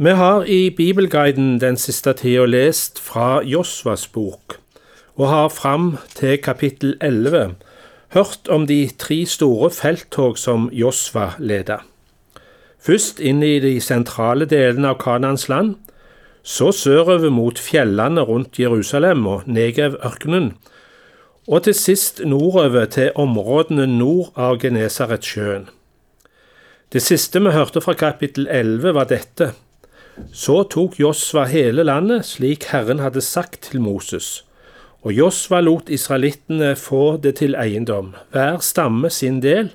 Vi har i Bibelguiden den siste tida lest fra Josvas bok, og har fram til kapittel 11 hørt om de tre store felttog som Josva leda. Først inn i de sentrale delene av Kanans land, så sørover mot fjellene rundt Jerusalem og Negev-ørkenen, og til sist nordover til områdene nord av Genesaretsjøen. Det siste vi hørte fra kapittel 11, var dette. Så tok Josva hele landet slik Herren hadde sagt til Moses. Og Josva lot israelittene få det til eiendom, hver stamme sin del,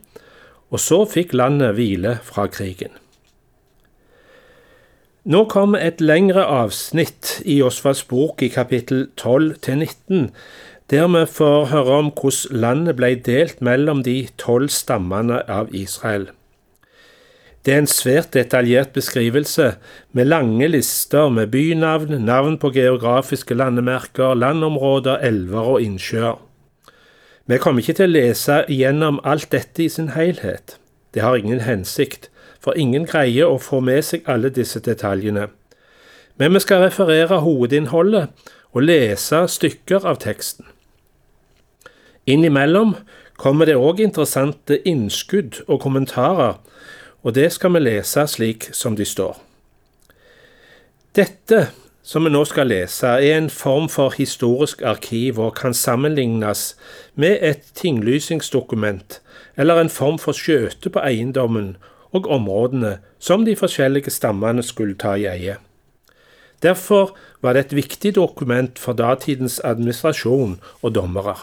og så fikk landet hvile fra krigen. Nå kommer et lengre avsnitt i Josvas bok i kapittel 12 til 19, der vi får høre om hvordan landet ble delt mellom de tolv stammene av Israel. Det er en svært detaljert beskrivelse, med lange lister med bynavn, navn på geografiske landemerker, landområder, elver og innsjøer. Vi kommer ikke til å lese gjennom alt dette i sin helhet. Det har ingen hensikt, for ingen greier å få med seg alle disse detaljene. Men vi skal referere hovedinnholdet og lese stykker av teksten. Innimellom kommer det òg interessante innskudd og kommentarer og det skal vi lese slik som de står. Dette som vi nå skal lese, er en form for historisk arkiv og kan sammenlignes med et tinglysingsdokument eller en form for skjøte på eiendommen og områdene som de forskjellige stammene skulle ta i eie. Derfor var det et viktig dokument for datidens administrasjon og dommere.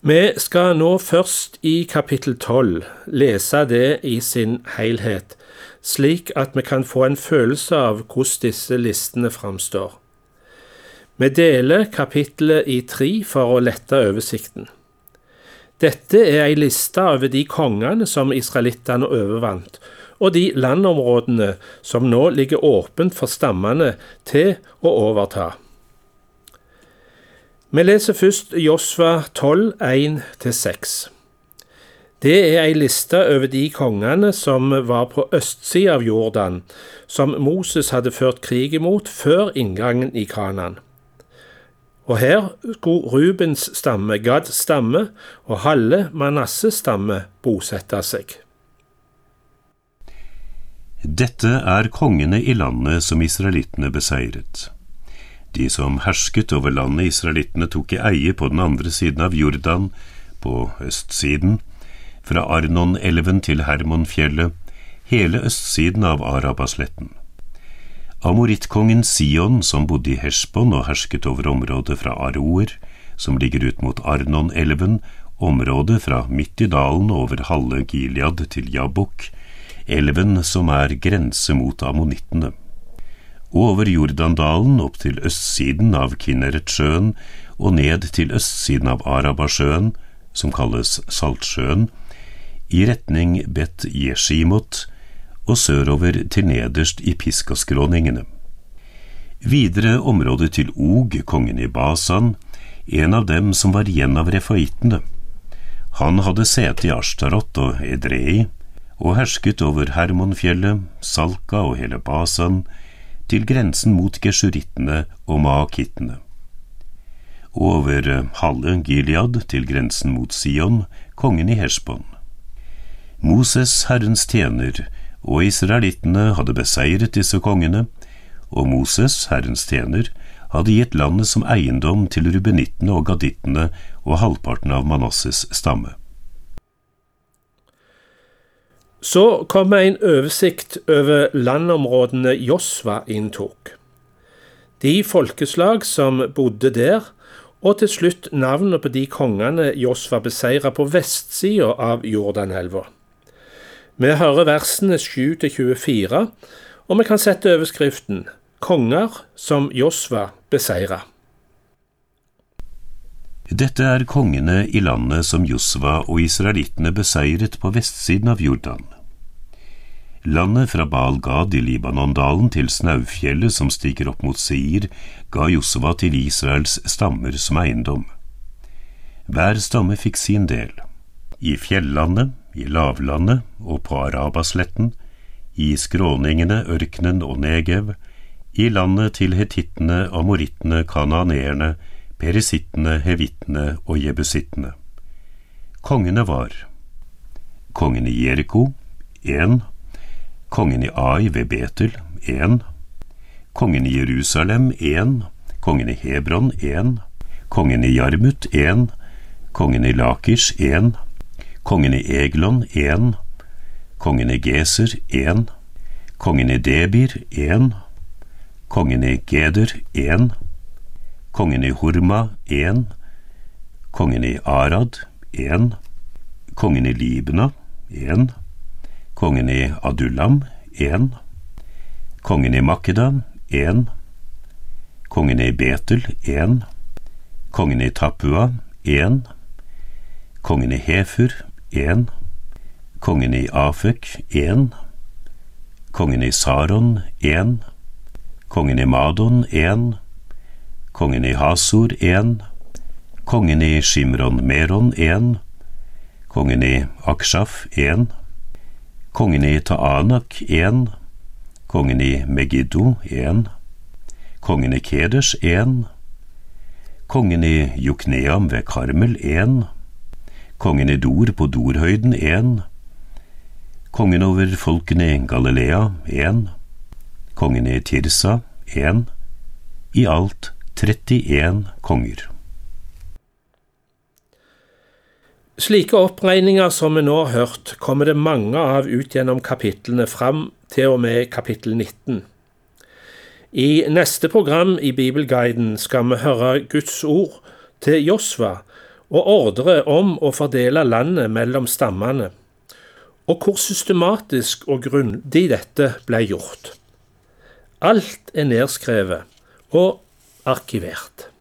Vi skal nå først i kapittel 12 lese det i sin helhet, slik at vi kan få en følelse av hvordan disse listene framstår. Vi deler kapittelet i tre for å lette oversikten. Dette er ei liste over de kongene som israelittene overvant, og de landområdene som nå ligger åpent for stammene til å overta. Vi leser først Josva 12, 1-6. Det er ei liste over de kongene som var på østsida av Jordan, som Moses hadde ført krig imot før inngangen i Kanan. Og her skulle Rubens stamme, Gads stamme og halve Manasses stamme bosette seg. Dette er kongene i landet som israelittene beseiret. De som hersket over landet israelittene tok i eie på den andre siden av Jordan, på østsiden, fra Arnon-elven til Hermonfjellet, hele østsiden av Arabasletten. Amorittkongen Sion, som bodde i Hesjbon og hersket over området fra Aroer, som ligger ut mot Arnon-elven, området fra midt i dalen over halve Gilead til Jabok, elven som er grense mot ammonittene over Jordandalen opp til østsiden av Kinneretsjøen og ned til østsiden av Arabasjøen, som kalles Saltsjøen, i retning Bet Jeshimot og sørover til nederst i Piskaskråningene. Videre området til Og, kongen i Basan, en av dem som var igjen av refaittene. Han hadde sete i Ashtarot og Edrei, og hersket over Hermonfjellet, Salka og hele Basan, til grensen mot gesjurittene og maakittene. Over halve Gilead til grensen mot Sion, kongen i Hesjbon. Moses, Herrens tjener, og israelittene hadde beseiret disse kongene, og Moses, Herrens tjener, hadde gitt landet som eiendom til rubenittene og gadittene og halvparten av Manasses stamme. Så kommer en oversikt over landområdene Josva inntok. De folkeslag som bodde der, og til slutt navnet på de kongene Josva beseira på vestsida av Jordanelva. Vi hører versene 7 24, og vi kan sette overskriften Konger som Josva beseira. Dette er kongene i landet som Josva og israelittene beseiret på vestsiden av Jordan. Landet fra Baal Gad i Libanondalen til Snaufjellet som stiger opp mot Seir, ga Josva til Israels stammer som eiendom. Hver stamme fikk sin del. I fjellandet, i lavlandet og på Arabasletten, i skråningene, ørkenen og Negev, i landet til hetittene, amorittene, kananeerne, perisittene, hevittene og jebusittene. Kongene var kongen i Jeriko, én, kongen i Ai ved Betel, én, kongen i Jerusalem, én, kongen i Hebron, én, kongen i Jarmut, én, kongen i Lakish, én, kongen i Eglon, én, kongen i Geser, én, kongen i Debir, én, kongen i Geder, én, kongen i Horma, 1, kongen i Arad, 1, kongen i Libna, 1, kongen i Adullam, 1, kongen i Makeda, 1, kongen i Betel, 1, kongen i Tapua, 1, kongen i Hefur, 1, kongen i Afek, 1, kongen i Saron, 1, kongen i Madon, én, kongen i Hasor, 1, kongen i Shimron Meron, 1, kongen i Akshaf, 1, kongen i Taanak, 1, kongen i Megiddo, 1, kongen i Keders, 1, kongen i Jukneam ved Karmel, 1, kongen i Dor på Dorhøyden, 1, kongen over folkene i Galilea, 1, kongen i Tirsa, 1, i alt 31 konger. Slike oppregninger som vi nå har hørt, kommer det mange av ut gjennom kapitlene fram til og med kapittel 19. I neste program i Bibelguiden skal vi høre Guds ord til Josva og ordre om å fordele landet mellom stammene, og hvor systematisk og grundig dette ble gjort. Alt er nedskrevet og arkivert.